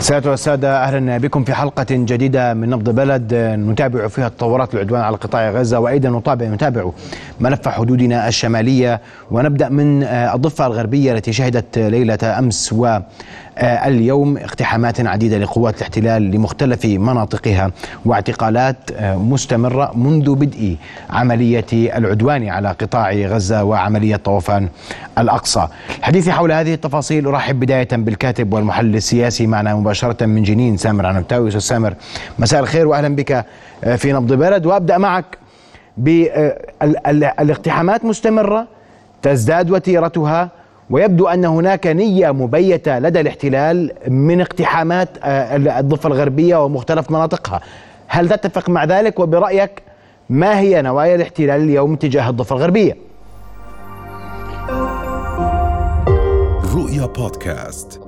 سادة والسادة أهلا بكم في حلقة جديدة من نبض بلد. نتابع فيها تطورات العدوان على قطاع غزة وأيضا نتابع نتابع ملف حدودنا الشمالية. ونبدأ من الضفة الغربية التي شهدت ليلة أمس و اليوم اقتحامات عديدة لقوات الاحتلال لمختلف مناطقها واعتقالات مستمرة منذ بدء عملية العدوان على قطاع غزة وعملية طوفان الأقصى. الحديث حول هذه التفاصيل أرحب بداية بالكاتب والمحلل السياسي معنا مباشرة من جنين سامر عنبتاوي. أستاذ سامر مساء الخير وأهلا بك في نبض بلد وأبدأ معك بالاقتحامات مستمرة تزداد وتيرتها ويبدو أن هناك نية مبيتة لدى الاحتلال من اقتحامات الضفة الغربية ومختلف مناطقها. هل تتفق مع ذلك وبرأيك ما هي نوايا الاحتلال اليوم تجاه الضفة الغربية؟ رؤيا بودكاست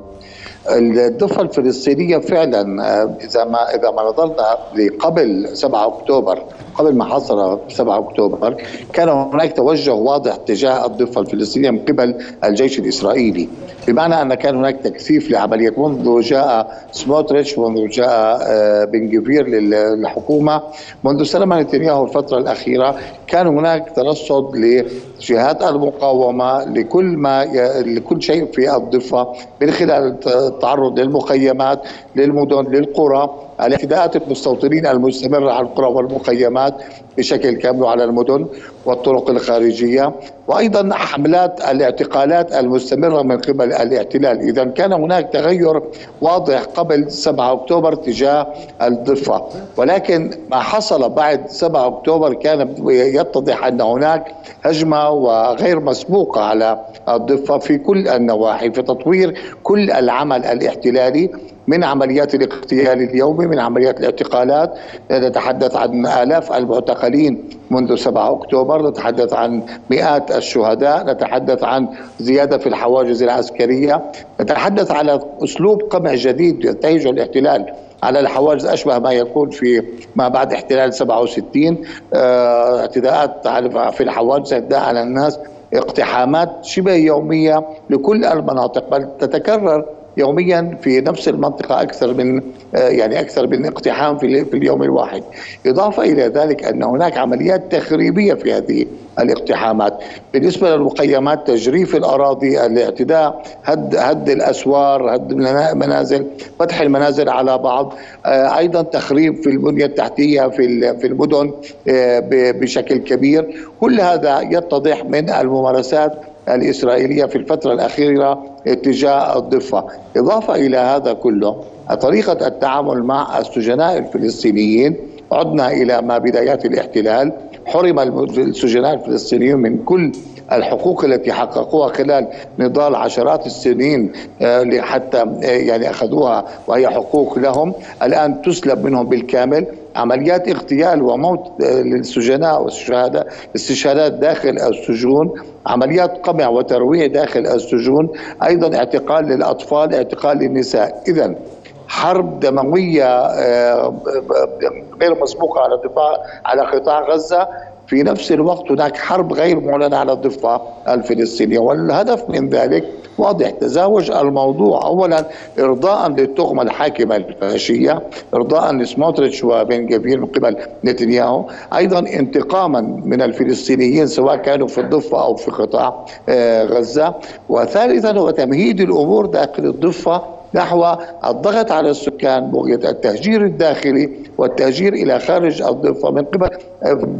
الضفة الفلسطينية فعلا إذا ما إذا ما نظرنا لقبل 7 أكتوبر قبل ما حصل 7 أكتوبر كان هناك توجه واضح تجاه الضفة الفلسطينية من قبل الجيش الإسرائيلي. بمعنى أن كان هناك تكثيف لعملية منذ جاء سموتريتش منذ جاء بن جفير للحكومة منذ سلم نتنياهو الفترة الأخيرة كان هناك ترصد لجهات المقاومة لكل ما لكل شيء في الضفة من خلال التعرض للمخيمات للمدن للقرى. الاعتداءات المستوطنين المستمرة على القرى والمخيمات بشكل كامل على المدن والطرق الخارجية وأيضا حملات الاعتقالات المستمرة من قبل الاحتلال. إذا كان هناك تغير واضح قبل 7 أكتوبر تجاه الضفة. ولكن ما حصل بعد 7 أكتوبر كان يتضح أن هناك هجمة وغير مسبوقة على الضفة في كل النواحي في تطوير كل العمل الاحتلالي. من عمليات الاغتيال اليومي من عمليات الاعتقالات. نتحدث عن آلاف المعتقلين منذ 7 أكتوبر نتحدث عن مئات الشهداء نتحدث عن زيادة في الحواجز العسكرية نتحدث على أسلوب قمع جديد ينتهجه الاحتلال على الحواجز أشبه ما يكون في ما بعد احتلال 67 آه اعتداءات في الحواجز اعتداء على الناس اقتحامات شبه يومية لكل المناطق بل تتكرر يوميا في نفس المنطقة أكثر من يعني أكثر من اقتحام في اليوم الواحد، إضافة إلى ذلك أن هناك عمليات تخريبية في هذه الاقتحامات، بالنسبة للمخيمات تجريف الأراضي، الاعتداء، هد هد الأسوار، هد المنازل، فتح المنازل على بعض، أيضا تخريب في البنية التحتية في في المدن بشكل كبير، كل هذا يتضح من الممارسات الإسرائيلية في الفترة الأخيرة اتجاه الضفة. إضافة إلى هذا كله طريقة التعامل مع السجناء الفلسطينيين عدنا إلى ما بدايات الاحتلال حرم السجناء الفلسطينيون من كل الحقوق التي حققوها خلال نضال عشرات السنين حتى يعني أخذوها وهي حقوق لهم الآن تسلب منهم بالكامل عمليات اغتيال وموت للسجناء والشهداء استشهادات داخل السجون عمليات قمع وترويع داخل السجون أيضا اعتقال للأطفال اعتقال للنساء. اذا حرب دموية غير مسبوقة على الدفاع على قطاع غزة في نفس الوقت هناك حرب غير معلنة على الضفة الفلسطينية والهدف من ذلك واضح تزاوج الموضوع. أولا إرضاء للتهمة الحاكمة الفاشية إرضاء لسموتريتش وبن جفير من قبل نتنياهو. أيضا انتقاما من الفلسطينيين سواء كانوا في الضفة أو في قطاع غزة. وثالثا هو تمهيد الأمور داخل الضفة نحو الضغط على السكان بغية التهجير الداخلي والتهجير إلى خارج الضفة من قبل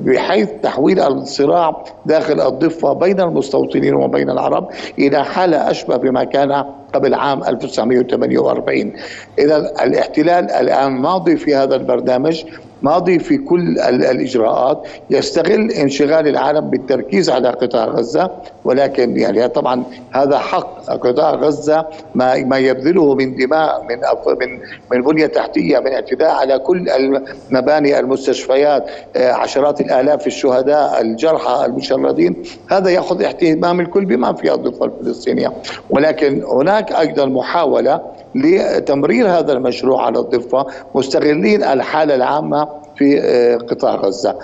بحيث تحويل الصراع داخل الضفة بين المستوطنين وبين العرب إلى حالة أشبه بما كان قبل عام 1948 إذا الاحتلال الآن ماضي في هذا البرنامج ماضي في كل الإجراءات يستغل انشغال العالم بالتركيز على قطاع غزة ولكن يعني طبعا هذا حق. قطاع غزة ما ما يبذله من دماء من من من بنية تحتية من اعتداء على كل المباني المستشفيات عشرات الآلاف الشهداء الجرحى المشردين. هذا يأخذ اهتمام الكل بما في الضفة الفلسطينية ولكن هناك أيضا محاولة لتمرير هذا المشروع على الضفة مستغلين الحالة العامة في قطاع غزة.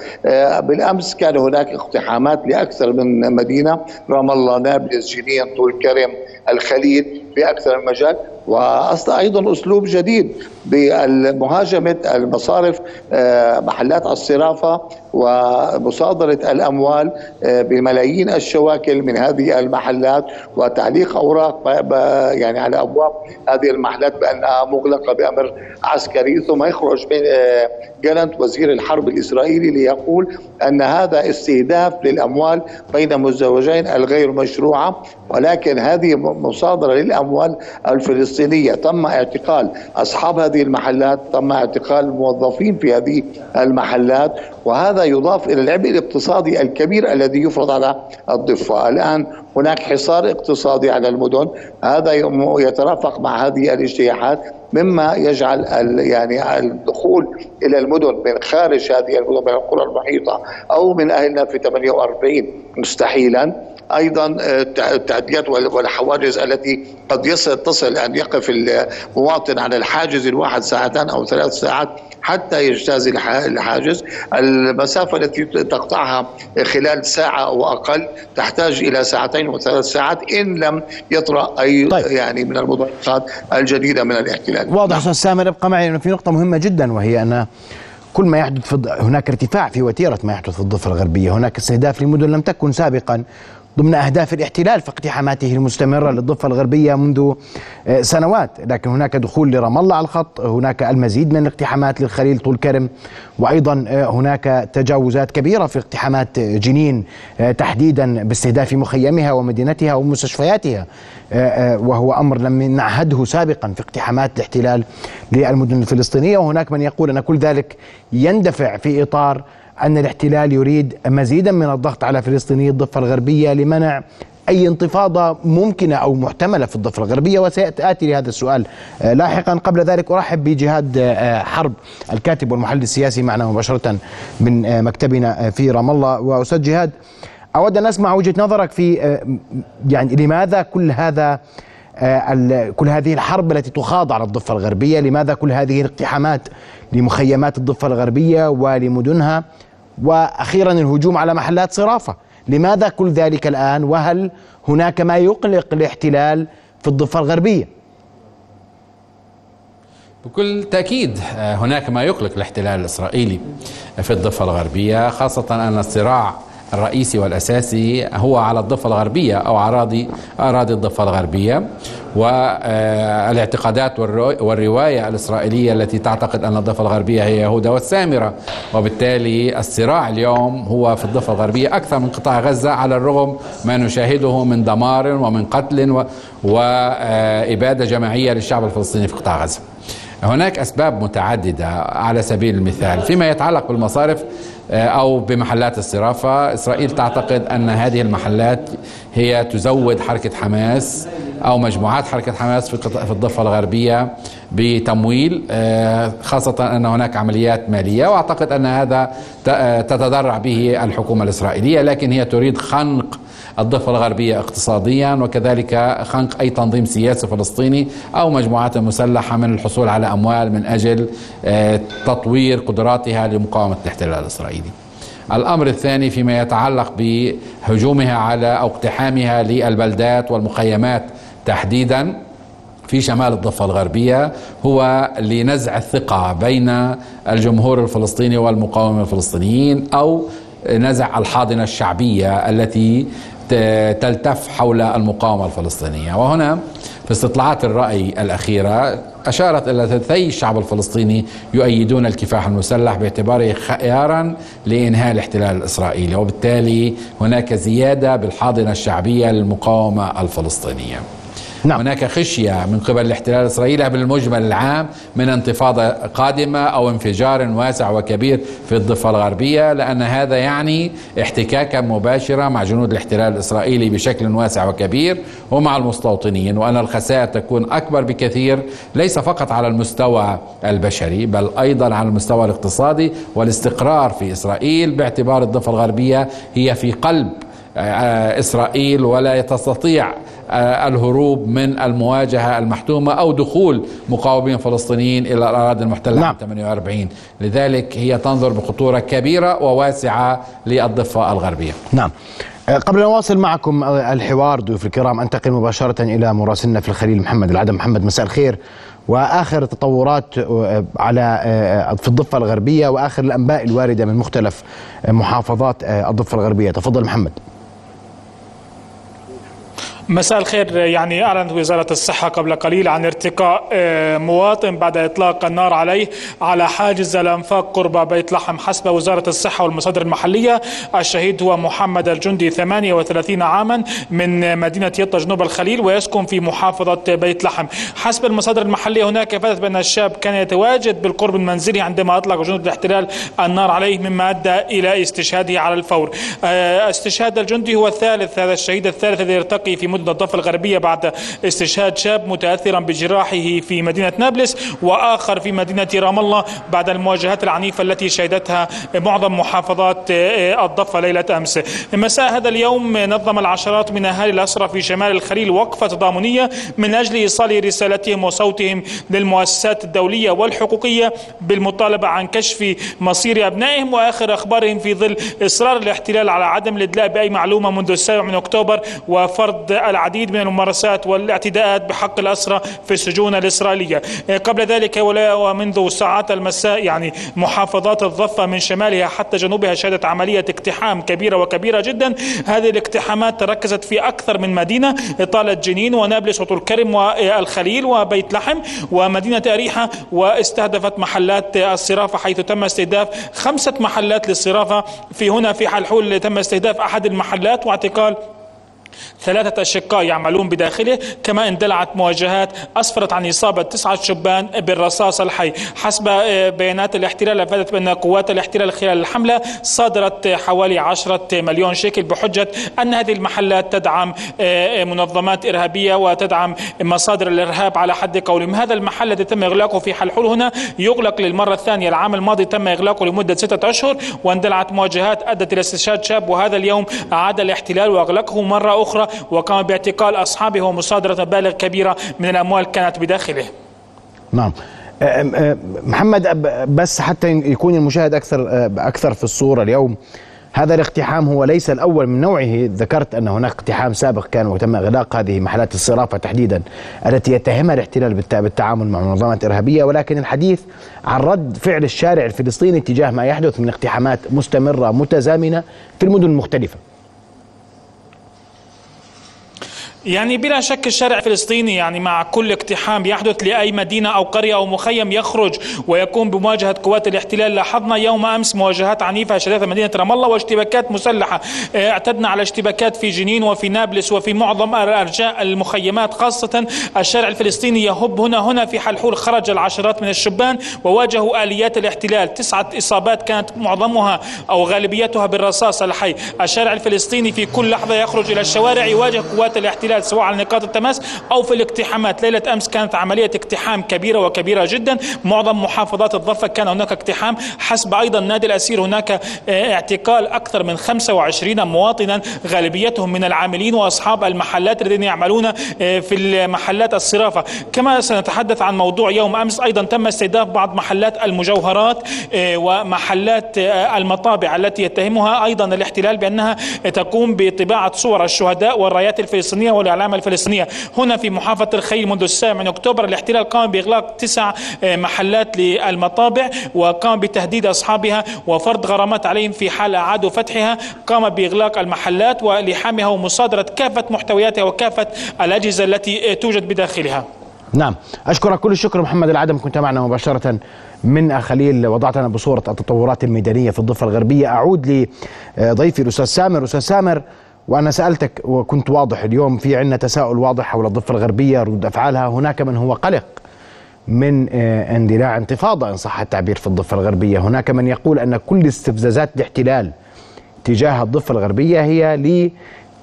بالأمس كان هناك اقتحامات لأكثر من مدينة. رام الله نابلس جنين طول كرم الخليل. في أكثر من مجال وأيضا أسلوب جديد بمهاجمه المصارف آه، محلات الصرافة ومصادرة الأموال آه، بملايين الشواكل من هذه المحلات وتعليق أوراق يعني على أبواب هذه المحلات بأنها مغلقة بأمر عسكري ثم يخرج من آه، جالنت وزير الحرب الإسرائيلي ليقول أن هذا استهداف للأموال بين مزدوجين الغير مشروعة ولكن هذه مصادرة للأموال الفلسطينية. تم اعتقال أصحاب هذه المحلات تم اعتقال الموظفين في هذه المحلات وهذا يضاف إلى العبء الاقتصادي الكبير الذي يفرض على الضفة. الآن هناك حصار اقتصادي على المدن. هذا يترافق مع هذه الاجتياحات مما يجعل يعني الدخول إلى المدن من خارج هذه المدن من القرى المحيطة أو من أهلنا في 48 مستحيلا. أيضا آه، التعديات والحواجز التي قد يصل تصل أن يقف المواطن على الحاجز الواحد ساعتان أو ثلاث ساعات حتى يجتاز الحاجز. المسافة التي تقطعها خلال ساعة أو أقل تحتاج إلى ساعتين وثلاث ساعات إن لم يطرأ أي طيب. يعني من المضايقات الجديدة من الاحتلال. واضح أستاذ سامر ابقى معي أنه في نقطة مهمة جدا وهي أن كل ما يحدث في هناك ارتفاع في وتيرة ما يحدث في الضفة الغربية. هناك استهداف لمدن لم تكن سابقا ضمن أهداف الاحتلال في اقتحاماته المستمرة للضفة الغربية منذ آه، سنوات. لكن هناك دخول لرام الله على الخط هناك المزيد من الاقتحامات للخليل طول كرم. وأيضا آه، هناك تجاوزات كبيرة في اقتحامات جنين آه، تحديدا باستهداف مخيمها ومدينتها ومستشفياتها. وهو أمر لم نعهده سابقا في اقتحامات الاحتلال للمدن الفلسطينية. وهناك من يقول أن كل ذلك يندفع في إطار أن الاحتلال يريد مزيدا من الضغط على فلسطيني الضفة الغربية لمنع أي انتفاضة ممكنة أو محتملة في الضفة الغربية وسيأتي لهذا السؤال. آه، لاحقا قبل ذلك أرحب بجهاد آه، حرب الكاتب والمحلل السياسي معنا مباشرة من آه، مكتبنا في رام الله. وأستاذ جهاد أود أن أسمع وجهة نظرك في يعني لماذا كل هذا كل هذه الحرب التي تخاض على الضفة الغربية؟ لماذا كل هذه الاقتحامات لمخيمات الضفة الغربية ولمدنها؟ وأخيرا الهجوم على محلات صرافة. لماذا كل ذلك الآن؟ وهل هناك ما يقلق الاحتلال في الضفة الغربية؟ بكل تأكيد آه، هناك ما يقلق الاحتلال الإسرائيلي في الضفة الغربية خاصة أن الصراع الرئيسي والأساسي هو على الضفة الغربية أو أراضي أراضي الضفة الغربية. والإعتقادات والرواية الإسرائيلية التي تعتقد أن الضفة الغربية هي يهودا والسامرة وبالتالي الصراع اليوم هو في الضفة الغربية أكثر من قطاع غزة على الرغم ما نشاهده من دمار ومن قتل وإبادة جماعية للشعب الفلسطيني في قطاع غزة. هناك أسباب متعددة على سبيل المثال فيما يتعلق بالمصارف آه، أو بمحلات الصرافة إسرائيل تعتقد أن هذه المحلات هي تزود حركة حماس أو مجموعات حركة حماس في الضفة الغربية بتمويل آه، خاصة أن هناك عمليات مالية وأعتقد أن هذا آه، تتضرع به الحكومة الإسرائيلية لكن هي تريد خنق الضفة الغربية اقتصاديا وكذلك خنق أي تنظيم سياسي فلسطيني أو مجموعات مسلحة من الحصول على أموال من أجل آه، تطوير قدراتها لمقاومة الاحتلال الإسرائيلي. الأمر الثاني فيما يتعلق بهجومها على أو اقتحامها للبلدات والمخيمات تحديدا في شمال الضفة الغربية هو لنزع الثقة بين الجمهور الفلسطيني والمقاومة الفلسطينيين أو نزع الحاضنة الشعبية التي تلتف حول المقاومة الفلسطينية. وهنا في استطلاعات الرأي الأخيرة أشارت إلى ثلثي الشعب الفلسطيني يؤيدون الكفاح المسلح باعتباره خيارا لإنهاء الاحتلال الإسرائيلي وبالتالي هناك زيادة بالحاضنة الشعبية للمقاومة الفلسطينية. نعم. هناك خشية من قبل الاحتلال الإسرائيلي بالمجمل العام من انتفاضة قادمة أو انفجار واسع وكبير في الضفة الغربية لأن هذا يعني احتكاكا مباشرا مع جنود الاحتلال الإسرائيلي بشكل واسع وكبير ومع المستوطنين وأن الخسائر تكون أكبر بكثير ليس فقط على المستوى البشري بل أيضا على المستوى الاقتصادي والاستقرار في إسرائيل باعتبار الضفة الغربية هي في قلب آه، إسرائيل ولا تستطيع آه، الهروب من المواجهة المحتومة أو دخول مقاومين فلسطينيين إلى الأراضي المحتلة نعم. 48 لذلك هي تنظر بخطورة كبيرة وواسعة للضفة الغربية. نعم. قبل أن نواصل معكم الحوار ضيوف الكرام أنتقل مباشرة إلى مراسلنا في الخليل محمد العدم. محمد مساء الخير. وآخر التطورات على في الضفة الغربية وآخر الأنباء الواردة من مختلف محافظات الضفة الغربية. تفضل محمد. مساء الخير. يعني أعلنت وزارة الصحة قبل قليل عن ارتقاء مواطن بعد إطلاق النار عليه على حاجز الأنفاق قرب بيت لحم. حسب وزارة الصحة والمصادر المحلية الشهيد هو محمد الجندي 38 عاما من مدينة يطا جنوب الخليل ويسكن في محافظة بيت لحم. حسب المصادر المحلية هناك افادت بأن الشاب كان يتواجد بالقرب من منزله عندما أطلق جنود الاحتلال النار عليه مما أدى إلى استشهاده على الفور. استشهاد الجندي هو الثالث هذا الشهيد الثالث الذي يرتقي في مدن الضفة الغربية بعد استشهاد شاب متأثرا بجراحه في مدينة نابلس وآخر في مدينة رام الله بعد المواجهات العنيفة التي شهدتها معظم محافظات الضفة ليلة أمس. مساء هذا اليوم نظم العشرات من أهالي الأسرى في شمال الخليل وقفة تضامنية من أجل إيصال رسالتهم وصوتهم للمؤسسات الدولية والحقوقية بالمطالبة عن كشف مصير أبنائهم وآخر أخبارهم في ظل إصرار الاحتلال على عدم الإدلاء بأي معلومة منذ السابع من أكتوبر وفرض العديد من الممارسات والاعتداءات بحق الأسرى في السجون الإسرائيلية. قبل ذلك ومنذ ساعات المساء يعني محافظات الضفة من شمالها حتى جنوبها شهدت عملية اقتحام كبيرة وكبيرة جدا. هذه الاقتحامات تركزت في أكثر من مدينة إطالة جنين ونابلس وطول كرم والخليل وبيت لحم ومدينة أريحة واستهدفت محلات الصرافة حيث تم استهداف خمسة محلات للصرافة. في هنا في حلحول تم استهداف أحد المحلات واعتقال ثلاثة أشقاء يعملون بداخله كما اندلعت مواجهات أسفرت عن إصابة تسعة شبان بالرصاص الحي. حسب بيانات الاحتلال أفادت بأن قوات الاحتلال خلال الحملة صادرت حوالي عشرة مليون شيكل بحجة أن هذه المحلات تدعم منظمات إرهابية وتدعم مصادر الإرهاب على حد قولهم. هذا المحل الذي تم إغلاقه في حلحول هنا يغلق للمرة الثانية. العام الماضي تم إغلاقه لمدة ستة أشهر واندلعت مواجهات أدت إلى استشهاد شاب وهذا اليوم أعاد الاحتلال وأغلقه مرة أخرى. وقام باعتقال أصحابه ومصادرة مبالغ كبيرة من الأموال كانت بداخله. نعم. محمد بس حتى يكون المشاهد أكثر أكثر في الصورة اليوم هذا الاقتحام هو ليس الأول من نوعه. ذكرت أن هناك اقتحام سابق كان وتم إغلاق هذه محلات الصرافة تحديدا التي يتهمها الاحتلال بالتعامل مع منظمات إرهابية ولكن الحديث عن رد فعل الشارع الفلسطيني تجاه ما يحدث من اقتحامات مستمرة متزامنة في المدن المختلفة. يعني بلا شك الشارع الفلسطيني يعني مع كل اقتحام يحدث لأي مدينة أو قرية أو مخيم يخرج ويقوم بمواجهة قوات الاحتلال. لاحظنا يوم أمس مواجهات عنيفة شهدتها مدينة رام الله واشتباكات مسلحة. اعتدنا على اشتباكات في جنين وفي نابلس وفي معظم أرجاء المخيمات خاصة الشارع الفلسطيني يهب هنا هنا في حلحول خرج العشرات من الشبان وواجهوا آليات الاحتلال. تسعة إصابات كانت معظمها أو غالبيتها بالرصاص الحي. الشارع الفلسطيني في كل لحظة يخرج إلى الشوارع يواجه قوات الاحتلال. الاحتلال سواء على نقاط التماس أو في الاقتحامات. ليلة أمس كانت عملية اقتحام كبيرة وكبيرة جدا. معظم محافظات الضفه كان هناك اقتحام. حسب أيضا نادي الأسير هناك اعتقال أكثر من 25 مواطنا غالبيتهم من العاملين وأصحاب المحلات الذين يعملون في المحلات الصرافة. كما سنتحدث عن موضوع يوم أمس أيضا تم استهداف بعض محلات المجوهرات ومحلات المطابع التي يتهمها. أيضا الاحتلال بأنها تقوم بطباعة صور الشهداء والرايات الفلسطينية والاعلام الفلسطينية هنا في محافظة الخيل منذ السابع من أكتوبر الاحتلال قام بإغلاق تسع محلات للمطابع وقام بتهديد أصحابها وفرض غرامات عليهم في حال اعادوا فتحها. قام بإغلاق المحلات ولحامها ومصادرة كافة محتوياتها وكافة الأجهزة التي توجد بداخلها. نعم. أشكرك كل الشكر محمد العدم. كنت معنا مباشرة من خليل وضعتنا بصورة التطورات الميدانية في الضفة الغربية. أعود لضيفي الأستاذ سامر. أستاذ سامر وأنا سألتك وكنت واضح اليوم في عندنا تساؤل واضح حول الضفة الغربية ردود أفعالها. هناك من هو قلق من اندلاع انتفاضة إن صح التعبير في الضفة الغربية. هناك من يقول أن كل استفزازات الاحتلال تجاه الضفة الغربية هي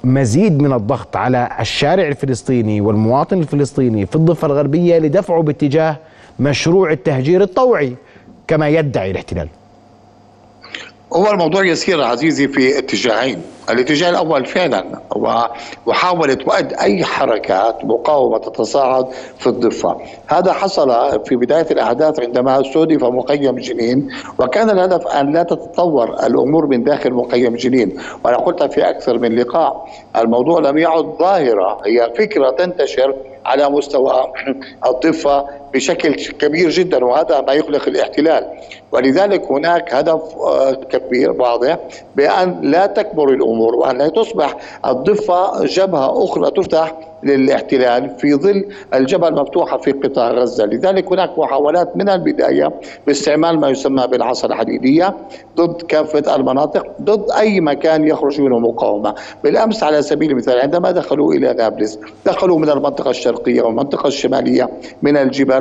لمزيد من الضغط على الشارع الفلسطيني والمواطن الفلسطيني في الضفة الغربية لدفعه باتجاه مشروع التهجير الطوعي كما يدعي الاحتلال. هو الموضوع يسير عزيزي في اتجاهين. الاتجاه الأول فعلا ومحاوله وقت أي حركات مقاومة تتصاعد في الضفة، هذا حصل في بداية الأحداث عندما استهدف مخيم جنين وكان الهدف أن لا تتطور الأمور من داخل مخيم جنين، وأنا قلت في أكثر من لقاء الموضوع لم يعد ظاهرة هي فكرة تنتشر على مستوى الضفة بشكل كبير جدا وهذا ما يقلق الاحتلال. ولذلك هناك هدف آه، كبير واضح بأن لا تكبر الأمور وأن لا تصبح الضفة جبهة أخرى تفتح للاحتلال في ظل الجبهة المفتوحة في قطاع غزة، لذلك هناك محاولات من البداية باستعمال ما يسمى بالعصا الحديدية ضد كافة المناطق، ضد أي مكان يخرج منه مقاومة، بالأمس على سبيل المثال عندما دخلوا إلى نابلس، دخلوا من المنطقة الشرقية والمنطقة الشمالية من الجبال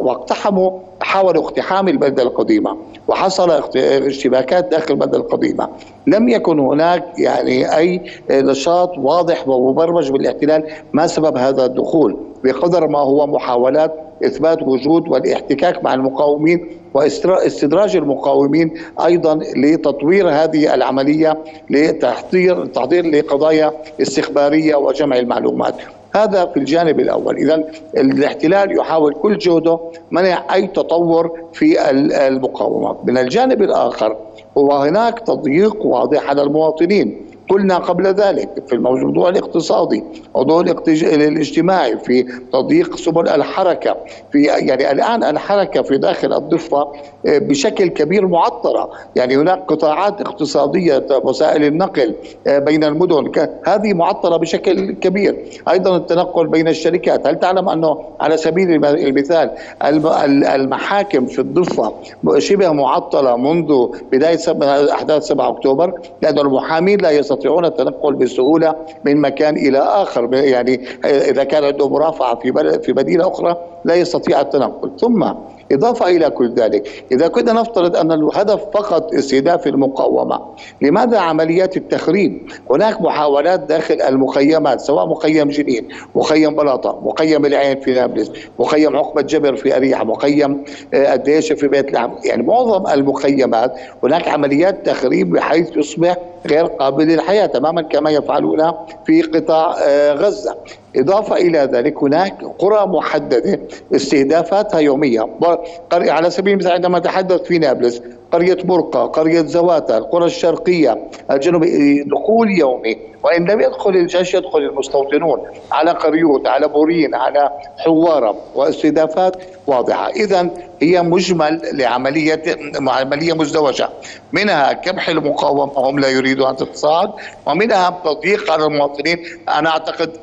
واقتحموا حاولوا اقتحام البلده القديمة وحصل اشتباكات داخل البلده القديمة. لم يكن هناك يعني أي نشاط واضح ومبرمج بالاحتلال ما سبب هذا الدخول بقدر ما هو محاولات إثبات وجود والاحتكاك مع المقاومين واستدراج المقاومين أيضا لتطوير هذه العملية لتحضير تحضير لقضايا استخبارية وجمع المعلومات. هذا في الجانب الأول، اذا الاحتلال يحاول كل جهده منع أي تطور في المقاومه، من الجانب الآخر هو هناك تضييق واضح على المواطنين. قلنا قبل ذلك في الموضوع الاقتصادي موضوع الاجتماعي في تضييق سبل الحركة في يعني الآن الحركة في داخل الضفة آه، بشكل كبير معطلة يعني هناك قطاعات اقتصادية وسائل النقل آه، بين المدن هذه معطلة بشكل كبير. أيضا التنقل بين الشركات هل تعلم أنه على سبيل المثال المحاكم في الضفة شبه معطلة منذ بداية أحداث 7 أكتوبر؟ لأن المحامين لا يستطيعون يستطيعون التنقل بسهولة من مكان إلى آخر. يعني إذا كان عنده مرافعه في في مدينة أخرى لا يستطيع التنقل. ثم إضافة إلى كل ذلك. إذا كنا نفترض أن الهدف فقط استهداف المقاومة لماذا عمليات التخريب؟ هناك محاولات داخل المخيمات سواء مخيم جنين مخيم بلاطة مخيم العين في نابلس مخيم عقبة جبر في أريحة مخيم آه، الديشة في بيت لحم. يعني معظم المخيمات هناك عمليات تخريب بحيث يصبح غير قابل للحياة تماما كما يفعلون في قطاع آه، غزة. إضافة إلى ذلك هناك قرى محددة استهدافاتها يومية. على سبيل المثال عندما نتحدث في نابلس قرية برقة قرية زواتا القرى الشرقية الجنوبية دخول يومي. وإن لم يدخل الجيش يدخل المستوطنون على قريوت على بورين على حوارة. واستهدافات واضحة. إذا هي مجمل لعملية عملية مزدوجة. منها كبح المقاومة هم لا يريدوا أن تتصاعد. ومنها تضييق على المواطنين. أنا أعتقد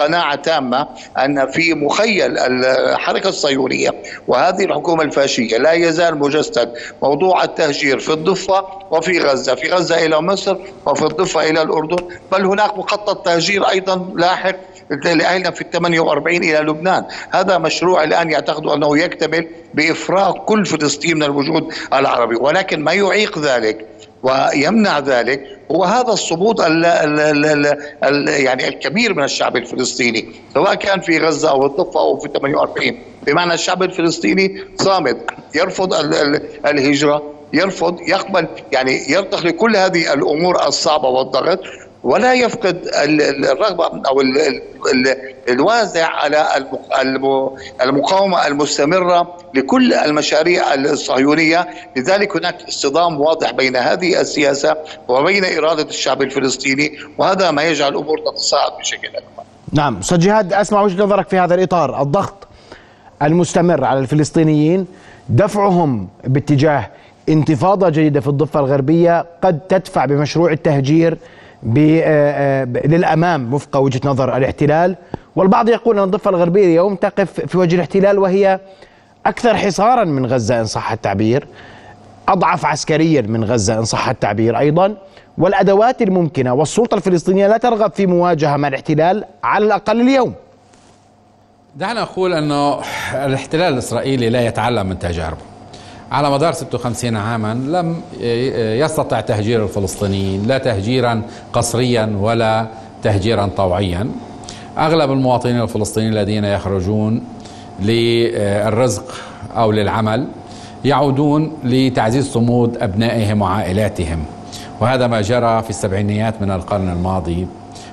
قناعة تامة أن في مخيل الحركة الصهيونية. وهذه الحكومة الفاشية لا يزال مجسد. موضوع التهجير في الضفة وفي غزة في غزة إلى مصر وفي الضفة إلى الأردن. بل هناك مخطط تهجير أيضا لاحق لأهلنا في ال 48 إلى لبنان. هذا مشروع الآن يعتقد أنه يكتمل بإفراغ كل فلسطين من الوجود العربي. ولكن ما يعيق ذلك ويمنع ذلك هو هذا الصمود ال ال ال يعني الكبير من الشعب الفلسطيني سواء كان في غزة أو الضفه أو في 48 بمعنى الشعب الفلسطيني صامد يرفض ال ال الهجرة يرفض يقبل يعني يرتخي كل هذه الأمور الصعبة والضغط. ولا يفقد الرغبة أو الوازع على المقاومة المستمرة لكل المشاريع الصهيونية، لذلك هناك اصطدام واضح بين هذه السياسة وبين إرادة الشعب الفلسطيني وهذا ما يجعل الأمور تتصاعد بشكل أكبر. نعم، أستاذ جهاد أسمع وجهة نظرك في هذا الإطار، الضغط المستمر على الفلسطينيين دفعهم باتجاه انتفاضة جديدة في الضفة الغربية قد تدفع بمشروع التهجير آه، آه، للأمام وفق وجهة نظر الاحتلال. والبعض يقول أن الضفة الغربية اليوم تقف في وجه الاحتلال وهي أكثر حصارا من غزة إن صح التعبير أضعف عسكريا من غزة إن صح التعبير أيضا. والأدوات الممكنة والسلطة الفلسطينية لا ترغب في مواجهة مع الاحتلال على الأقل اليوم. دعنا نقول أنه الاحتلال الإسرائيلي لا يتعلم من تجاربه. على مدار 56 عاما لم يستطع تهجير الفلسطينيين لا تهجيرا قسريا ولا تهجيرا طوعيا. أغلب المواطنين الفلسطينيين الذين يخرجون للرزق أو للعمل يعودون لتعزيز صمود أبنائهم وعائلاتهم وهذا ما جرى في السبعينيات من القرن الماضي.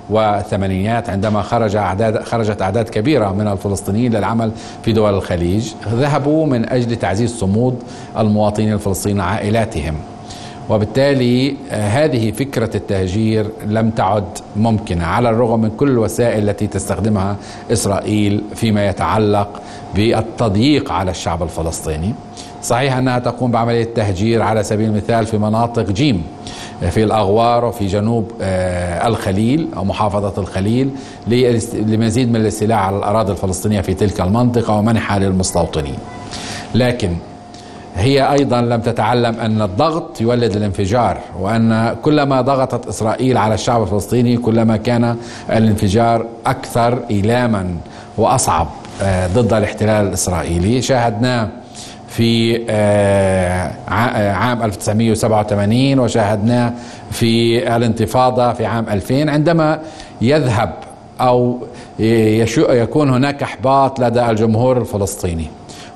والثمانينيات عندما خرج أعداد خرجت أعداد كبيرة من الفلسطينيين للعمل في دول الخليج ذهبوا من أجل تعزيز صمود المواطنين الفلسطينيين عائلاتهم وبالتالي هذه فكرة التهجير لم تعد ممكنة على الرغم من كل الوسائل التي تستخدمها إسرائيل فيما يتعلق بالتضييق على الشعب الفلسطيني. صحيح أنها تقوم بعملية تهجير على سبيل المثال في مناطق جيم في الأغوار وفي جنوب آه، الخليل أو محافظة الخليل لمزيد من الاستيلاء على الأراضي الفلسطينية في تلك المنطقة ومنحها للمستوطنين. لكن هي أيضا لم تتعلم أن الضغط يولد الانفجار وأن كلما ضغطت إسرائيل على الشعب الفلسطيني كلما كان الانفجار أكثر إيلاما وأصعب آه، ضد الاحتلال الإسرائيلي. شاهدناه في آه، آه، عام 1987 وشاهدناه في الانتفاضة في عام 2000 عندما يذهب أو يكون هناك إحباط لدى الجمهور الفلسطيني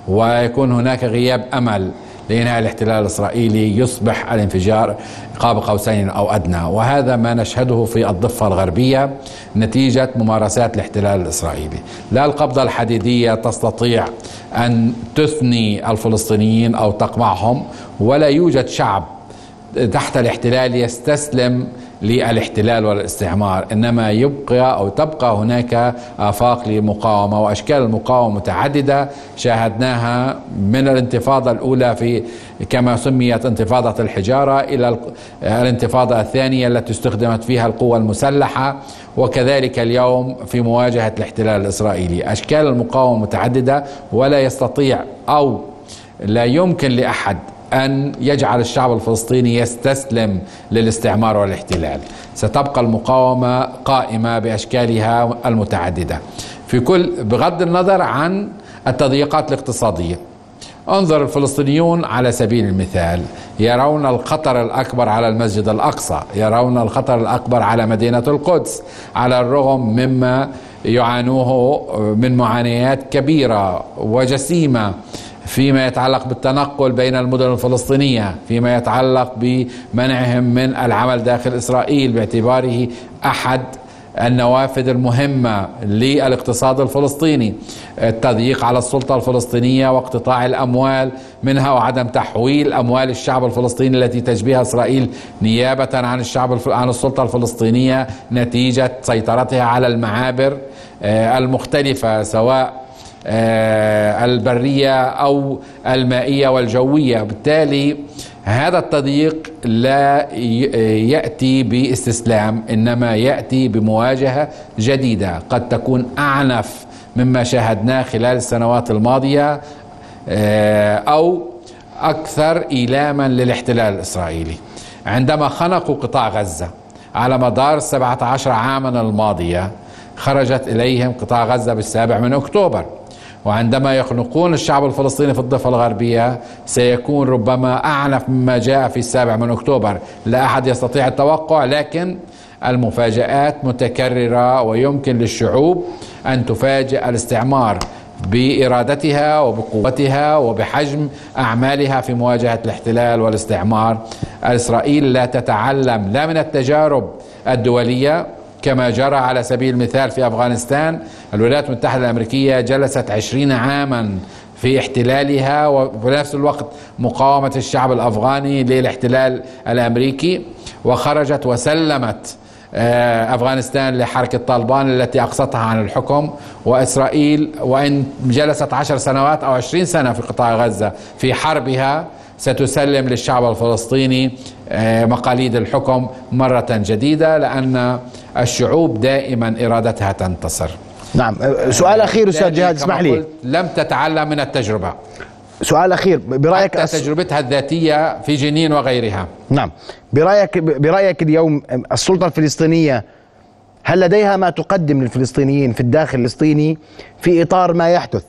ويكون هناك غياب أمل لإنهاء الاحتلال الإسرائيلي يصبح الانفجار قاب قوسين أو أدنى. وهذا ما نشهده في الضفة الغربية نتيجة ممارسات الاحتلال الإسرائيلي. لا القبضة الحديدية تستطيع أن تثني الفلسطينيين أو تقمعهم ولا يوجد شعب تحت الاحتلال يستسلم للاحتلال والاستعمار. إنما يبقى أو تبقى هناك آفاق للمقاومه وأشكال المقاومة متعددة شاهدناها من الانتفاضة الأولى في كما سميت انتفاضة الحجارة إلى الانتفاضة الثانية التي استخدمت فيها القوى المسلحة وكذلك اليوم في مواجهة الاحتلال الإسرائيلي. أشكال المقاومة متعددة ولا يستطيع أو لا يمكن لأحد أن يجعل الشعب الفلسطيني يستسلم للاستعمار والاحتلال. ستبقى المقاومة قائمة بأشكالها المتعددة. في كل بغض النظر عن التضييقات الاقتصادية. انظر الفلسطينيون على سبيل المثال. يرون الخطر الأكبر على المسجد الأقصى. يرون الخطر الأكبر على مدينة القدس. على الرغم مما يعانوه من معانيات كبيرة وجسيمة. فيما يتعلق بالتنقل بين المدن الفلسطينية فيما يتعلق بمنعهم من العمل داخل إسرائيل باعتباره أحد النوافذ المهمة للاقتصاد الفلسطيني. التضييق على السلطة الفلسطينية واقتطاع الأموال منها وعدم تحويل أموال الشعب الفلسطيني التي تجبيها إسرائيل نيابة عن الشعب عن السلطة الفلسطينية نتيجة سيطرتها على المعابر آه، المختلفة سواء البرية أو المائية والجوية. بالتالي هذا التضييق لا يأتي باستسلام إنما يأتي بمواجهة جديدة. قد تكون أعنف مما شاهدناه خلال السنوات الماضية آه، أو أكثر إيلاما للاحتلال الإسرائيلي. عندما خنقوا قطاع غزة على مدار 17 عاما الماضية خرجت إليهم قطاع غزة بالسابع من أكتوبر. وعندما يخنقون الشعب الفلسطيني في الضفة الغربية سيكون ربما أعنف مما جاء في السابع من أكتوبر. لا أحد يستطيع التوقع لكن المفاجآت متكررة ويمكن للشعوب أن تفاجئ الاستعمار بإرادتها وبقوتها وبحجم أعمالها في مواجهة الاحتلال والاستعمار. إسرائيل لا تتعلم لا من التجارب الدولية كما جرى على سبيل المثال في أفغانستان الولايات المتحدة الأمريكية جلست عشرين عاما في احتلالها وفي نفس الوقت مقاومة الشعب الأفغاني للاحتلال الأمريكي وخرجت وسلمت آه، أفغانستان لحركة طالبان التي أقصتها عن الحكم وإسرائيل وإن جلست عشر سنوات أو عشرين سنة في قطاع غزة في حربها. ستسلم للشعب الفلسطيني آه، مقاليد الحكم مرة جديدة لأن الشعوب دائما إرادتها تنتصر. نعم. سؤال أخير أستاذ جهاد اسمح لي. لم تتعلم من التجربة. سؤال أخير برأيك حتى تجربتها الذاتية في جنين وغيرها. نعم. برأيك برأيك اليوم السلطة الفلسطينية هل لديها ما تقدم للفلسطينيين في الداخل الفلسطيني في إطار ما يحدث؟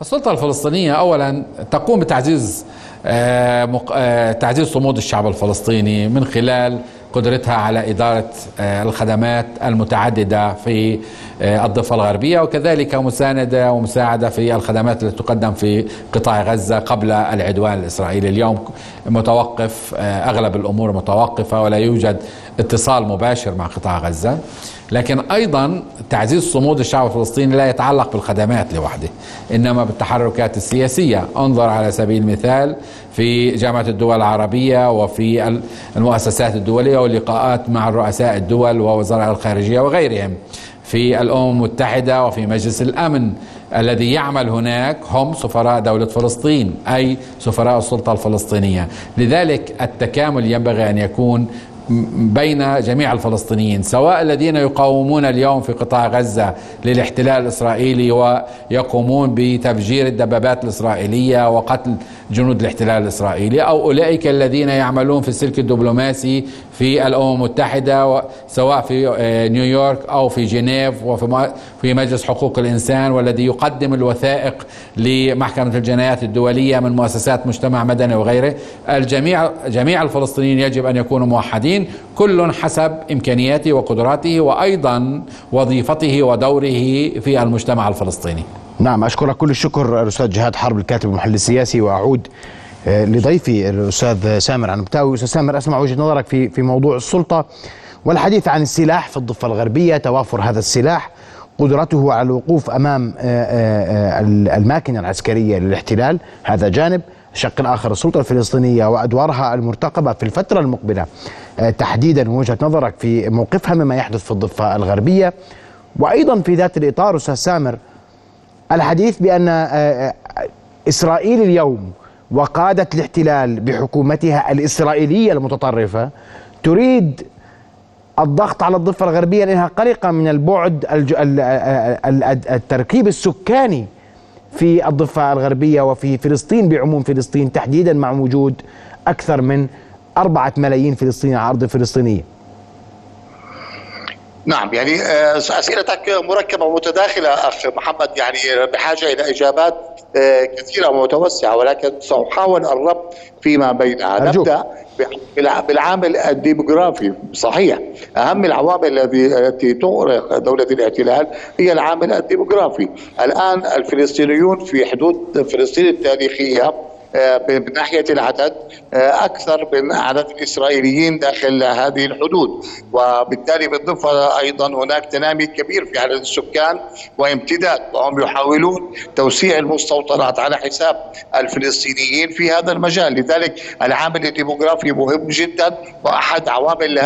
السلطة الفلسطينية أولا تقوم بتعزيز آه، آه، تعزيز صمود الشعب الفلسطيني من خلال قدرتها على إدارة الخدمات المتعددة في الضفة الغربية وكذلك مساندة ومساعدة في الخدمات التي تقدم في قطاع غزة قبل العدوان الإسرائيلي. اليوم متوقف أغلب الأمور متوقفة ولا يوجد اتصال مباشر مع قطاع غزة. لكن أيضا تعزيز صمود الشعب الفلسطيني لا يتعلق بالخدمات لوحده إنما بالتحركات السياسية. انظر على سبيل المثال في جامعة الدول العربية وفي المؤسسات الدولية واللقاءات مع رؤساء الدول ووزراء الخارجية وغيرهم. في الأمم المتحدة وفي مجلس الأمن الذي يعمل هناك هم سفراء دولة فلسطين أي سفراء السلطة الفلسطينية. لذلك التكامل ينبغي أن يكون بين جميع الفلسطينيين سواء الذين يقاومون اليوم في قطاع غزة للاحتلال الإسرائيلي ويقومون بتفجير الدبابات الإسرائيلية وقتل جنود الاحتلال الإسرائيلي أو أولئك الذين يعملون في السلك الدبلوماسي في الأمم المتحدة سواء في نيويورك أو في جنيف وفي في مجلس حقوق الإنسان والذي يقدم الوثائق لمحكمة الجنايات الدولية من مؤسسات مجتمع مدني وغيره. الجميع جميع الفلسطينيين يجب أن يكونوا موحدين كل حسب إمكانياته وقدراته وأيضا وظيفته ودوره في المجتمع الفلسطيني. نعم أشكرك كل الشكر الأستاذ جهاد حرب الكاتب المحلل السياسي وأعود لضيفي الأستاذ سامر عنبتاوي أستاذ سامر أسمع وجهة نظرك في في موضوع السلطة والحديث عن السلاح في الضفة الغربية توافر هذا السلاح قدرته على الوقوف أمام الماكنة العسكرية للاحتلال. هذا جانب. الشق الآخر السلطة الفلسطينية وأدوارها المرتقبة في الفترة المقبلة. تحديدا وجهة نظرك في موقفها مما يحدث في الضفة الغربية. وأيضا في ذات الإطار أستاذ سامر الحديث بأن إسرائيل اليوم وقادة الاحتلال بحكومتها الإسرائيلية المتطرفة تريد الضغط على الضفة الغربية لأنها قلقة من البعد التركيب السكاني في الضفة الغربية وفي فلسطين بعموم فلسطين تحديدا مع وجود أكثر من أربعة ملايين فلسطيني على أرض فلسطينية. نعم يعني أسئلتك مركبة ومتداخلة أخ محمد يعني بحاجة إلى إجابات كثيرة ومتوسعة ولكن سأحاول الربط فيما بينها نبدأ بالعامل الديموغرافي. صحيح أهم العوامل التي تؤرق دولة الإحتلال هي العامل الديموغرافي. الآن الفلسطينيون في حدود فلسطين التاريخية من ناحية العدد أكثر من عدد الإسرائيليين داخل هذه الحدود. وبالتالي بالاضافه أيضا هناك تنامي كبير في عدد السكان وامتداد. وهم يحاولون توسيع المستوطنات على حساب الفلسطينيين في هذا المجال. لذلك العامل الديموغرافي مهم جدا وأحد عوامل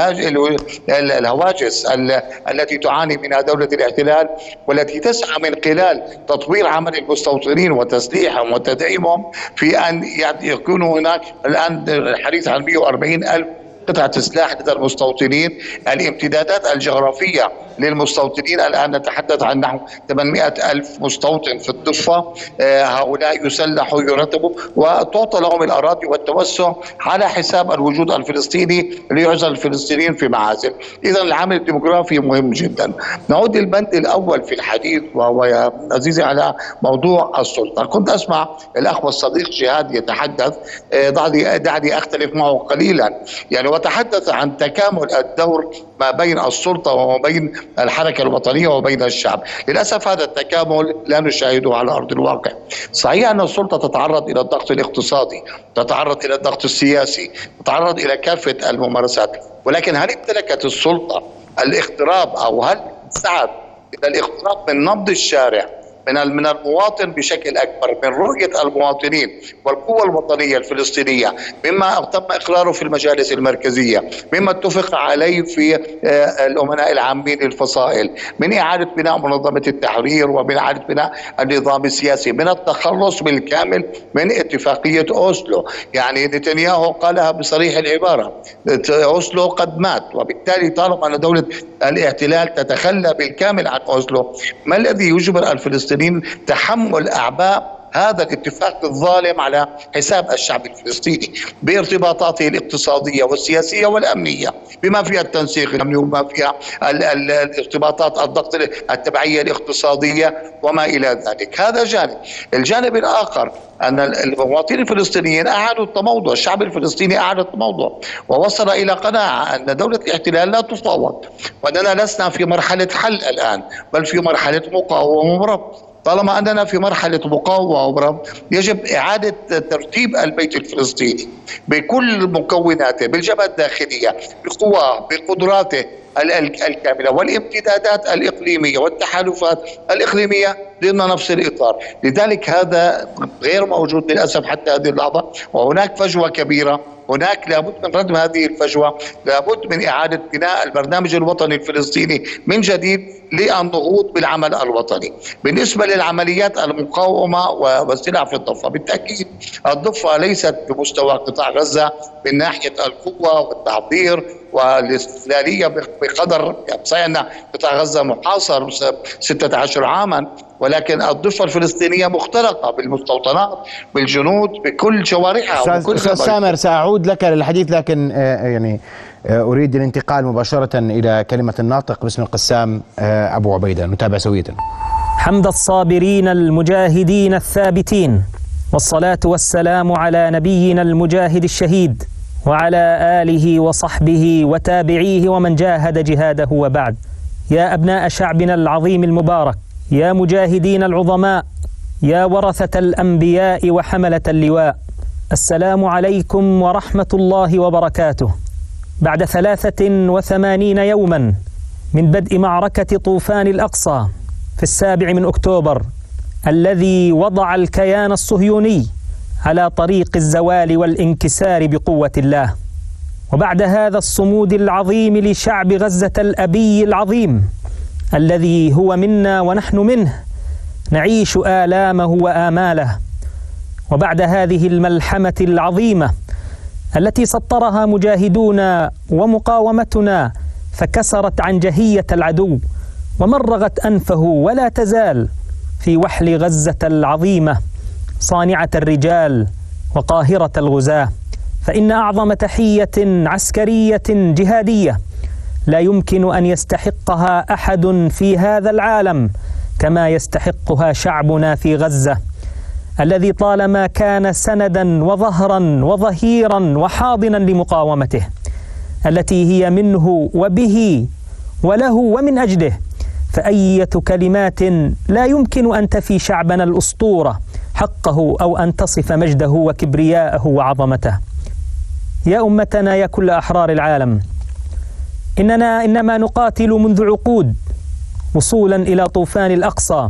الهواجس التي تعاني منها دولة الاحتلال والتي تسعى من خلال تطوير عمل المستوطنين وتسليحهم وتدعيمهم في ان يكونوا هناك الآن الحديث عن 140 ألف قطعة سلاح لدى المستوطنين الامتدادات الجغرافية للمستوطنين الآن نتحدث عن نحو 800 ألف مستوطن في الضفة هؤلاء يسلحوا يرتبوا وتعطى لهم الأراضي والتوسع على حساب الوجود الفلسطيني ليعزل الفلسطينيين في معازل. إذا العامل الديموغرافي مهم جدا. نعود للبند الأول في الحديث وهو يا عزيزي على موضوع السلطة. كنت أسمع الأخ والصديق جهاد يتحدث. دعني دعني أختلف معه قليلا. يعني وتحدث عن تكامل الدور ما بين السلطة وما بين الحركة الوطنية وبين الشعب. للأسف هذا التكامل لا نشاهده على أرض الواقع. صحيح أن السلطة تتعرض إلى الضغط الاقتصادي تتعرض إلى الضغط السياسي تتعرض إلى كافة الممارسات ولكن هل امتلكت السلطة الاقتراب أو هل سعت إلى الاقتراب من نبض الشارع من من المواطن بشكل أكبر من رؤية المواطنين والقوه الوطنية الفلسطينية مما تم إقراره في المجالس المركزية مما اتفق عليه في الأمناء العامين للفصائل من إعادة بناء منظمة التحرير ومن إعادة بناء النظام السياسي من التخلص بالكامل من اتفاقية أوسلو. يعني نتنياهو قالها بصريح العبارة أوسلو قد مات وبالتالي طالما أن دولة الاحتلال تتخلى بالكامل عن أوسلو ما الذي يجبر الفلسطينيين الفلسطينيين تحمل أعباء هذا الاتفاق الظالم على حساب الشعب الفلسطيني بارتباطاته الاقتصادية والسياسية والأمنية بما فيها التنسيق الأمني وما فيها الارتباطات الضغط التبعية الاقتصادية وما إلى ذلك. هذا جانب. الجانب الآخر أن المواطنين الفلسطينيين اعادوا التموضع، الشعب الفلسطيني اعاد التموضع ووصل إلى قناعة أن دولة الاحتلال لا تفاوض وأننا لسنا في مرحلة حل الآن بل في مرحلة مقاومة وربط طالما أننا في مرحلة مقاومة يجب إعادة ترتيب البيت الفلسطيني بكل مكوناته بالجبهة الداخلية بقواه بقدراته الكاملة والامتدادات الإقليمية والتحالفات الإقليمية ضمن نفس الإطار، لذلك هذا غير موجود للأسف حتى هذه اللحظة. وهناك فجوة كبيرة. هناك لابد من ردم هذه الفجوة، لابد من إعادة بناء البرنامج الوطني الفلسطيني من جديد للنهوض بالعمل الوطني. بالنسبة للعمليات المقاومة والسلاح في الضفة، بالتأكيد الضفة ليست بمستوى قطاع غزة من ناحية القوة والتعبير والاستقلاليه بقدر يعني صحيح ان قطاع غزة محاصر 16 عاما ولكن الضفة الفلسطينية مخترقه بالمستوطنات بالجنود بكل شوارعها أستاذ سامر سأعود لك للحديث لكن آه، يعني آه، أريد الانتقال مباشرة إلى كلمة الناطق باسم القسام آه، أبو عبيدة نتابع سوية. حمد الصابرين المجاهدين الثابتين والصلاة والسلام على نبينا المجاهد الشهيد. وعلى آله وصحبه وتابعيه ومن جاهد جهاده وبعد. يا أبناء شعبنا العظيم المبارك يا مجاهدين العظماء يا ورثة الأنبياء وحملة اللواء السلام عليكم ورحمة الله وبركاته. بعد ثلاثة وثمانين يوما من بدء معركة طوفان الأقصى في السابع من أكتوبر الذي وضع الكيان الصهيوني على طريق الزوال والانكسار بقوة الله. وبعد هذا الصمود العظيم لشعب غزة الأبي العظيم الذي هو منا ونحن منه نعيش آلامه وآماله. وبعد هذه الملحمة العظيمة التي سطرها مجاهدونا ومقاومتنا فكسرت عنجهية العدو ومرغت أنفه ولا تزال في وحل غزة العظيمة. صانعة الرجال وقاهرة الغزاة فإن أعظم تحية عسكرية جهادية لا يمكن أن يستحقها أحد في هذا العالم كما يستحقها شعبنا في غزة الذي طالما كان سندا وظهرا وظهيرا وحاضنا لمقاومته التي هي منه وبه وله ومن أجله فأية كلمات لا يمكن أن تفي شعبنا الأسطورة حقه أو أن تصف مجده وكبرياءه وعظمته. يا أمتنا يا كل أحرار العالم إننا إنما نقاتل منذ عقود وصولا إلى طوفان الأقصى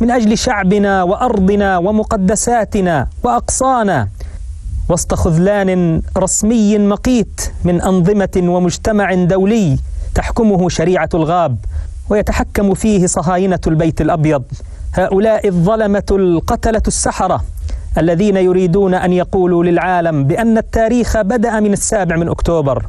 من أجل شعبنا وأرضنا ومقدساتنا وأقصانا وسط خذلان رسمي مقيت من أنظمة ومجتمع دولي تحكمه شريعة الغاب ويتحكم فيه صهاينة البيت الأبيض. هؤلاء الظلمة القتلة السحرة الذين يريدون أن يقولوا للعالم بأن التاريخ بدأ من السابع من أكتوبر.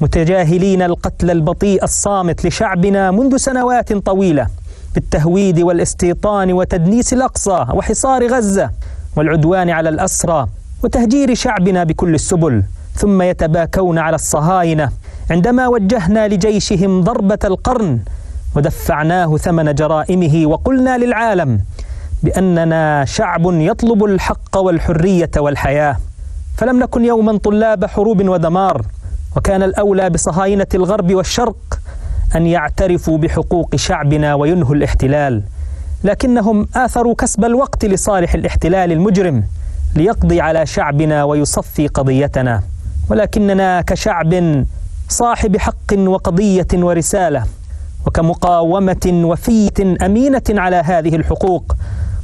متجاهلين القتل البطيء الصامت لشعبنا منذ سنوات طويلة بالتهويد والاستيطان وتدنيس الأقصى وحصار غزة والعدوان على الأسرى وتهجير شعبنا بكل السبل. ثم يتباكون على الصهاينة عندما وجهنا لجيشهم ضربة القرن ودفعناه ثمن جرائمه وقلنا للعالم بأننا شعب يطلب الحق والحرية والحياة. فلم نكن يوما طلاب حروب ودمار وكان الأولى بصهاينة الغرب والشرق أن يعترفوا بحقوق شعبنا وينهوا الاحتلال. لكنهم آثروا كسب الوقت لصالح الاحتلال المجرم ليقضي على شعبنا ويصفي قضيتنا. ولكننا كشعب صاحب حق وقضية ورسالة. وكمقاومة وفية أمينة على هذه الحقوق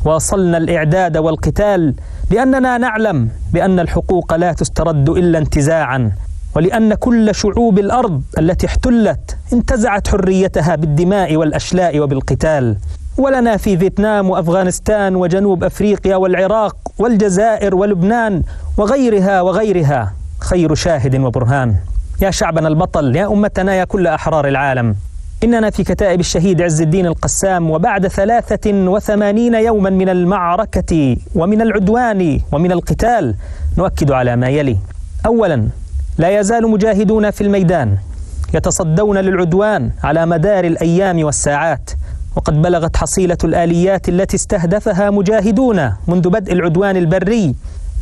واصلنا الإعداد والقتال لأننا نعلم بأن الحقوق لا تسترد إلا انتزاعا ولأن كل شعوب الأرض التي احتلت انتزعت حريتها بالدماء والأشلاء وبالقتال. ولنا في فيتنام وأفغانستان وجنوب أفريقيا والعراق والجزائر ولبنان وغيرها وغيرها خير شاهد وبرهان. يا شعبنا البطل يا أمتنا يا كل أحرار العالم. إننا في كتائب الشهيد عز الدين القسام وبعد ثلاثة وثمانين يوما من المعركة ومن العدوان ومن القتال نؤكد على ما يلي. أولا لا يزال مجاهدون في الميدان يتصدون للعدوان على مدار الأيام والساعات وقد بلغت حصيلة الآليات التي استهدفها مجاهدون منذ بدء العدوان البري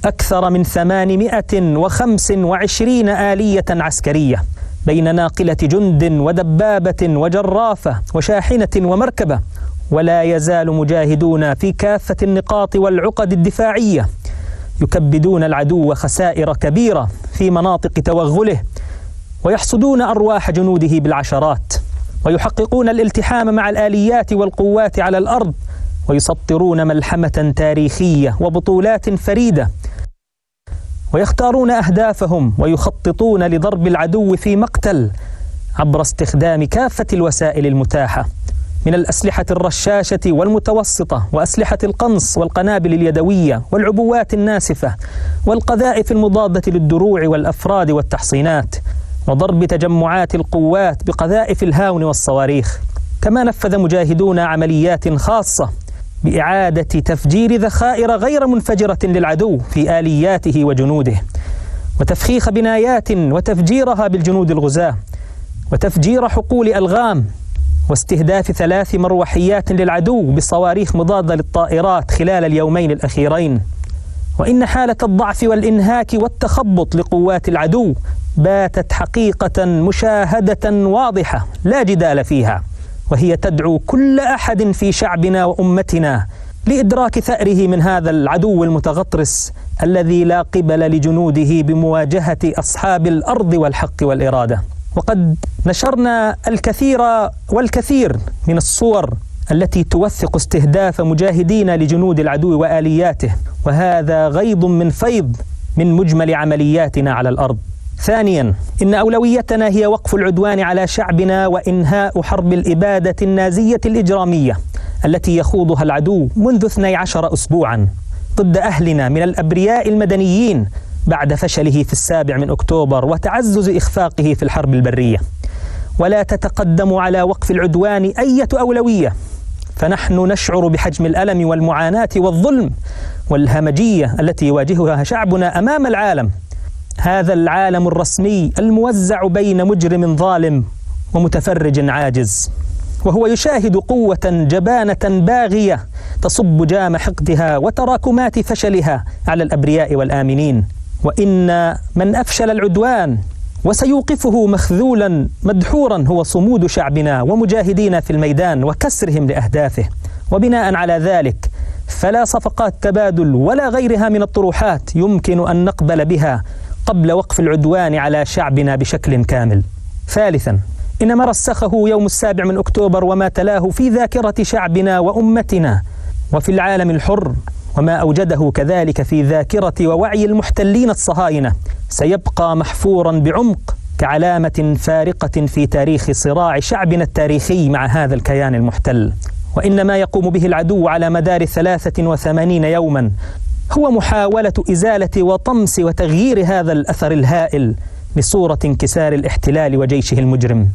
أكثر من 825 آلية عسكرية. بين ناقلة جند ودبابة وجرافة وشاحنة ومركبة ولا يزال مجاهدون في كافة النقاط والعقد الدفاعية. يكبدون العدو خسائر كبيرة في مناطق توغله ويحصدون أرواح جنوده بالعشرات ويحققون الالتحام مع الآليات والقوات على الأرض ويسطرون ملحمة تاريخية وبطولات فريدة. ويختارون أهدافهم ويخططون لضرب العدو في مقتل عبر استخدام كافة الوسائل المتاحة من الأسلحة الرشاشة والمتوسطة وأسلحة القنص والقنابل اليدوية والعبوات الناسفة والقذائف المضادة للدروع والأفراد والتحصينات وضرب تجمعات القوات بقذائف الهاون والصواريخ. كما نفذ مجاهدون عمليات خاصة بإعادة تفجير ذخائر غير منفجرة للعدو في آلياته وجنوده وتفخيخ بنايات وتفجيرها بالجنود الغزاة وتفجير حقول ألغام واستهداف ثلاث مروحيات للعدو بصواريخ مضادة للطائرات خلال اليومين الأخيرين. وإن حالة الضعف والإنهاك والتخبط لقوات العدو باتت حقيقة مشاهدة واضحة لا جدال فيها. وهي تدعو كل أحد في شعبنا وأمتنا لإدراك ثأره من هذا العدو المتغطرس الذي لا قبل لجنوده بمواجهة أصحاب الأرض والحق والإرادة. وقد نشرنا الكثير والكثير من الصور التي توثق استهداف مجاهدين لجنود العدو وآلياته وهذا غيض من فيض من مجمل عملياتنا على الأرض. ثانيا إن أولويتنا هي وقف العدوان على شعبنا وإنهاء حرب الإبادة النازية الإجرامية التي يخوضها العدو منذ 12 اسبوعا ضد أهلنا من الأبرياء المدنيين بعد فشله في السابع من أكتوبر وتعزز إخفاقه في الحرب البرية. ولا تتقدم على وقف العدوان أية أولوية فنحن نشعر بحجم الألم والمعاناة والظلم والهمجية التي يواجهها شعبنا أمام العالم هذا العالم الرسمي الموزع بين مجرم ظالم ومتفرج عاجز وهو يشاهد قوة جبانة باغية تصب جام حقدها وتراكمات فشلها على الأبرياء والآمنين. وإن من أفشل العدوان وسيوقفه مخذولا مدحورا هو صمود شعبنا ومجاهدينا في الميدان وكسرهم لأهدافه. وبناء على ذلك فلا صفقات تبادل ولا غيرها من الطروحات يمكن أن نقبل بها قبل وقف العدوان على شعبنا بشكل كامل. ثالثا إن ما رسخه يوم السابع من أكتوبر وما تلاه في ذاكرة شعبنا وأمتنا وفي العالم الحر وما أوجده كذلك في ذاكرة ووعي المحتلين الصهاينة سيبقى محفورا بعمق كعلامة فارقة في تاريخ صراع شعبنا التاريخي مع هذا الكيان المحتل وان ما يقوم به العدو على مدار ثلاثة وثمانين يوما هو محاولة إزالة وطمس وتغيير هذا الأثر الهائل لصوره انكسار الاحتلال وجيشه المجرم.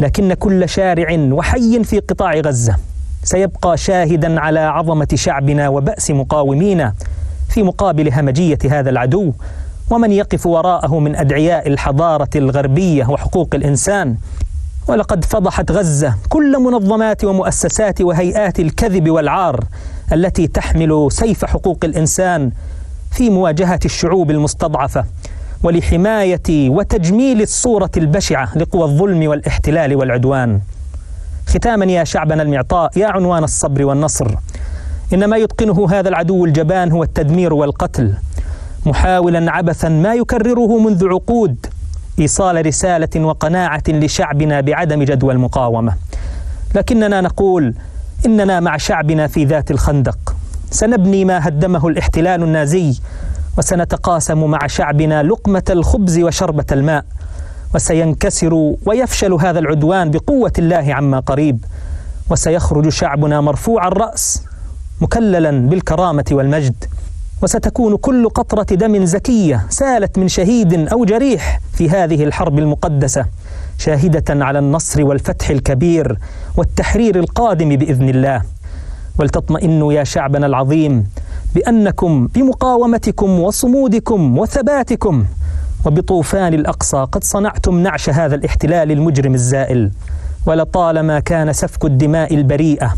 لكن كل شارع وحي في قطاع غزة سيبقى شاهدا على عظمة شعبنا وبأس مقاومينا في مقابل همجية هذا العدو ومن يقف وراءه من أدعياء الحضارة الغربية وحقوق الإنسان. ولقد فضحت غزة كل منظمات ومؤسسات وهيئات الكذب والعار التي تحمل سيف حقوق الإنسان في مواجهة الشعوب المستضعفة ولحماية وتجميل الصورة البشعة لقوى الظلم والاحتلال والعدوان. ختاما يا شعبنا المعطاء يا عنوان الصبر والنصر. إن ما يتقنه هذا العدو الجبان هو التدمير والقتل. محاولا عبثا ما يكرره منذ عقود. إيصال رسالة وقناعة لشعبنا بعدم جدوى المقاومة. لكننا نقول إننا مع شعبنا في ذات الخندق. سنبني ما هدمه الاحتلال النازي وسنتقاسم مع شعبنا لقمة الخبز وشربة الماء. وسينكسر ويفشل هذا العدوان بقوة الله عما قريب. وسيخرج شعبنا مرفوع الرأس مكللا بالكرامة والمجد. وستكون كل قطرة دم زكية سالت من شهيد أو جريح في هذه الحرب المقدسة. شاهدة على النصر والفتح الكبير والتحرير القادم بإذن الله. ولتطمئنوا يا شعبنا العظيم بأنكم بمقاومتكم وصمودكم وثباتكم وبطوفان الأقصى قد صنعتم نعش هذا الاحتلال المجرم الزائل. ولطالما كان سفك الدماء البريئة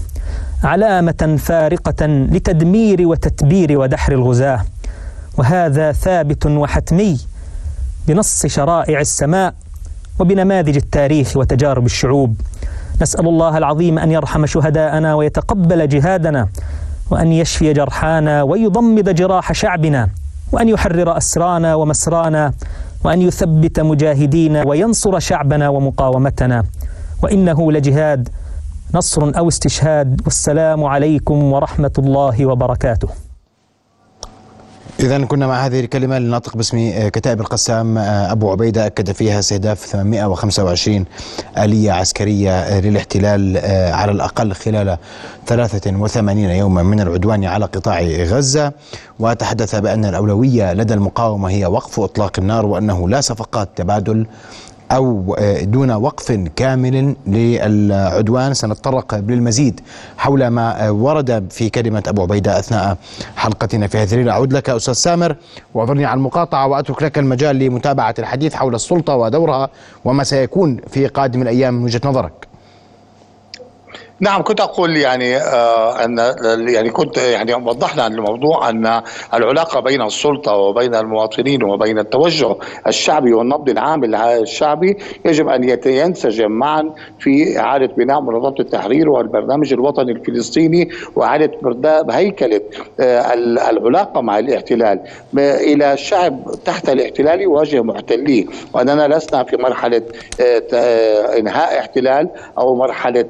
علامة فارقة لتدمير وتتبير ودحر الغزاة. وهذا ثابت وحتمي بنص شرائع السماء وبنماذج التاريخ وتجارب الشعوب. نسأل الله العظيم أن يرحم شهداءنا ويتقبل جهادنا وأن يشفي جرحانا ويضمد جراح شعبنا وأن يحرر أسرانا ومسرانا وأن يثبت مجاهدينا وينصر شعبنا ومقاومتنا. وإنه لجهاد نصر أو استشهاد والسلام عليكم ورحمة الله وبركاته. إذا كنا مع هذه الكلمة للناطق باسم كتائب القسام أبو عبيدة. أكد فيها استهداف 825 آلية عسكرية للاحتلال على الأقل خلال 83 يوما من العدوان على قطاع غزة. وتحدث بأن الأولوية لدى المقاومة هي وقف إطلاق النار وأنه لا صفقات تبادل أو دون وقف كامل للعدوان. سنتطرق للمزيد حول ما ورد في كلمة أبو عبيدة أثناء حلقتنا في هذه الليلة. أعود لك أستاذ سامر واعذرني على المقاطعة وأترك لك المجال لمتابعة الحديث حول السلطة ودورها وما سيكون في قادم الأيام من وجهة نظرك. نعم كنت أقول يعني آه أن يعني كنت يعني وضحنا عن الموضوع أن العلاقة بين السلطة وبين المواطنين وبين التوجه الشعبي والنبض العام الشعبي يجب أن ينسجم معا في إعادة بناء منظمة التحرير والبرنامج الوطني الفلسطيني وإعادة هيكله آه العلاقة مع الاحتلال. إلى شعب تحت الاحتلال يواجه محتليه. وأننا لسنا في مرحلة آه إنهاء احتلال أو مرحلة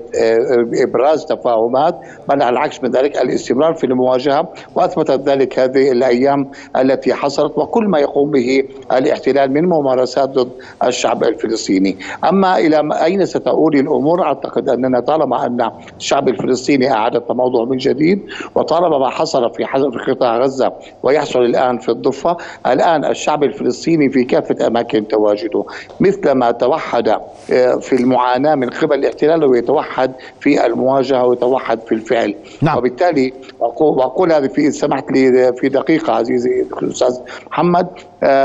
إبراز تفاهمات بل على العكس من ذلك الاستمرار في المواجهة واثبتت ذلك هذه الأيام التي حصلت وكل ما يقوم به الاحتلال من ممارسات ضد الشعب الفلسطيني، أما إلى أين ستؤول الأمور؟ أعتقد أننا طالما أن الشعب الفلسطيني أعاد التموضع من جديد وطالما ما حصل في قطاع غزة ويحصل الآن في الضفة، الآن الشعب الفلسطيني في كافة أماكن تواجده. مثل ما توحد في المعاناة من قبل الاحتلال ويتوحد في المواجهه ويتوحد في الفعل. نعم. وبالتالي واقول هذه في سمحت لي في دقيقة عزيزي الأستاذ محمد.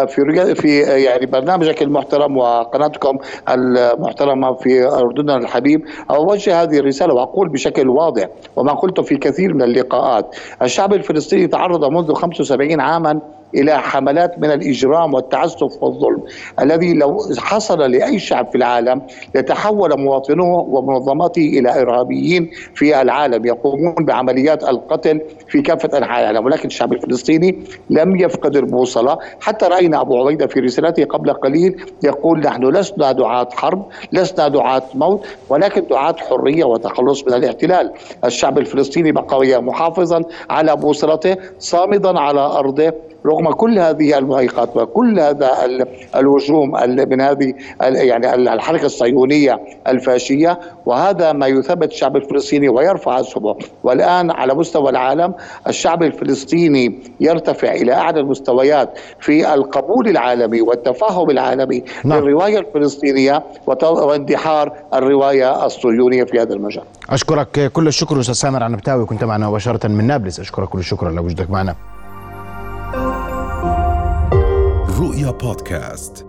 في في يعني برنامجك المحترم وقناتكم المحترمة في اردننا الحبيب أوجه هذه الرسالة وأقول بشكل واضح وما قلته في كثير من اللقاءات. الشعب الفلسطيني تعرض منذ 75 عاما إلى حملات من الإجرام والتعسف والظلم الذي لو حصل لأي شعب في العالم لتحول مواطنوه ومنظماته إلى إرهابيين في العالم يقومون بعمليات القتل في كافة أنحاء العالم. ولكن الشعب الفلسطيني لم يفقد البوصله حتى رأينا أبو عبيدة في رسالته قبل قليل يقول نحن لسنا دعاة حرب لسنا دعاة موت ولكن دعاة حرية وتخلص من الاحتلال. الشعب الفلسطيني بقي محافظا على بوصلته صامدا على أرضه رغم كل هذه المهيقات وكل هذا الهجوم من هذه يعني الحركة الصهيونية الفاشية وهذا ما يثبت الشعب الفلسطيني ويرفع اسهمه والآن على مستوى العالم الشعب الفلسطيني يرتفع إلى أعلى المستويات في القبول العالمي والتفاهم العالمي نعم. للرواية الفلسطينية واندحار الرواية الصهيونية في هذا المجال. أشكرك كل الشكر أستاذ سامر عنبتاوي كنت معنا مباشرة من نابلس أشكرك كل الشكر على وجودك معنا. رؤيا بودكاست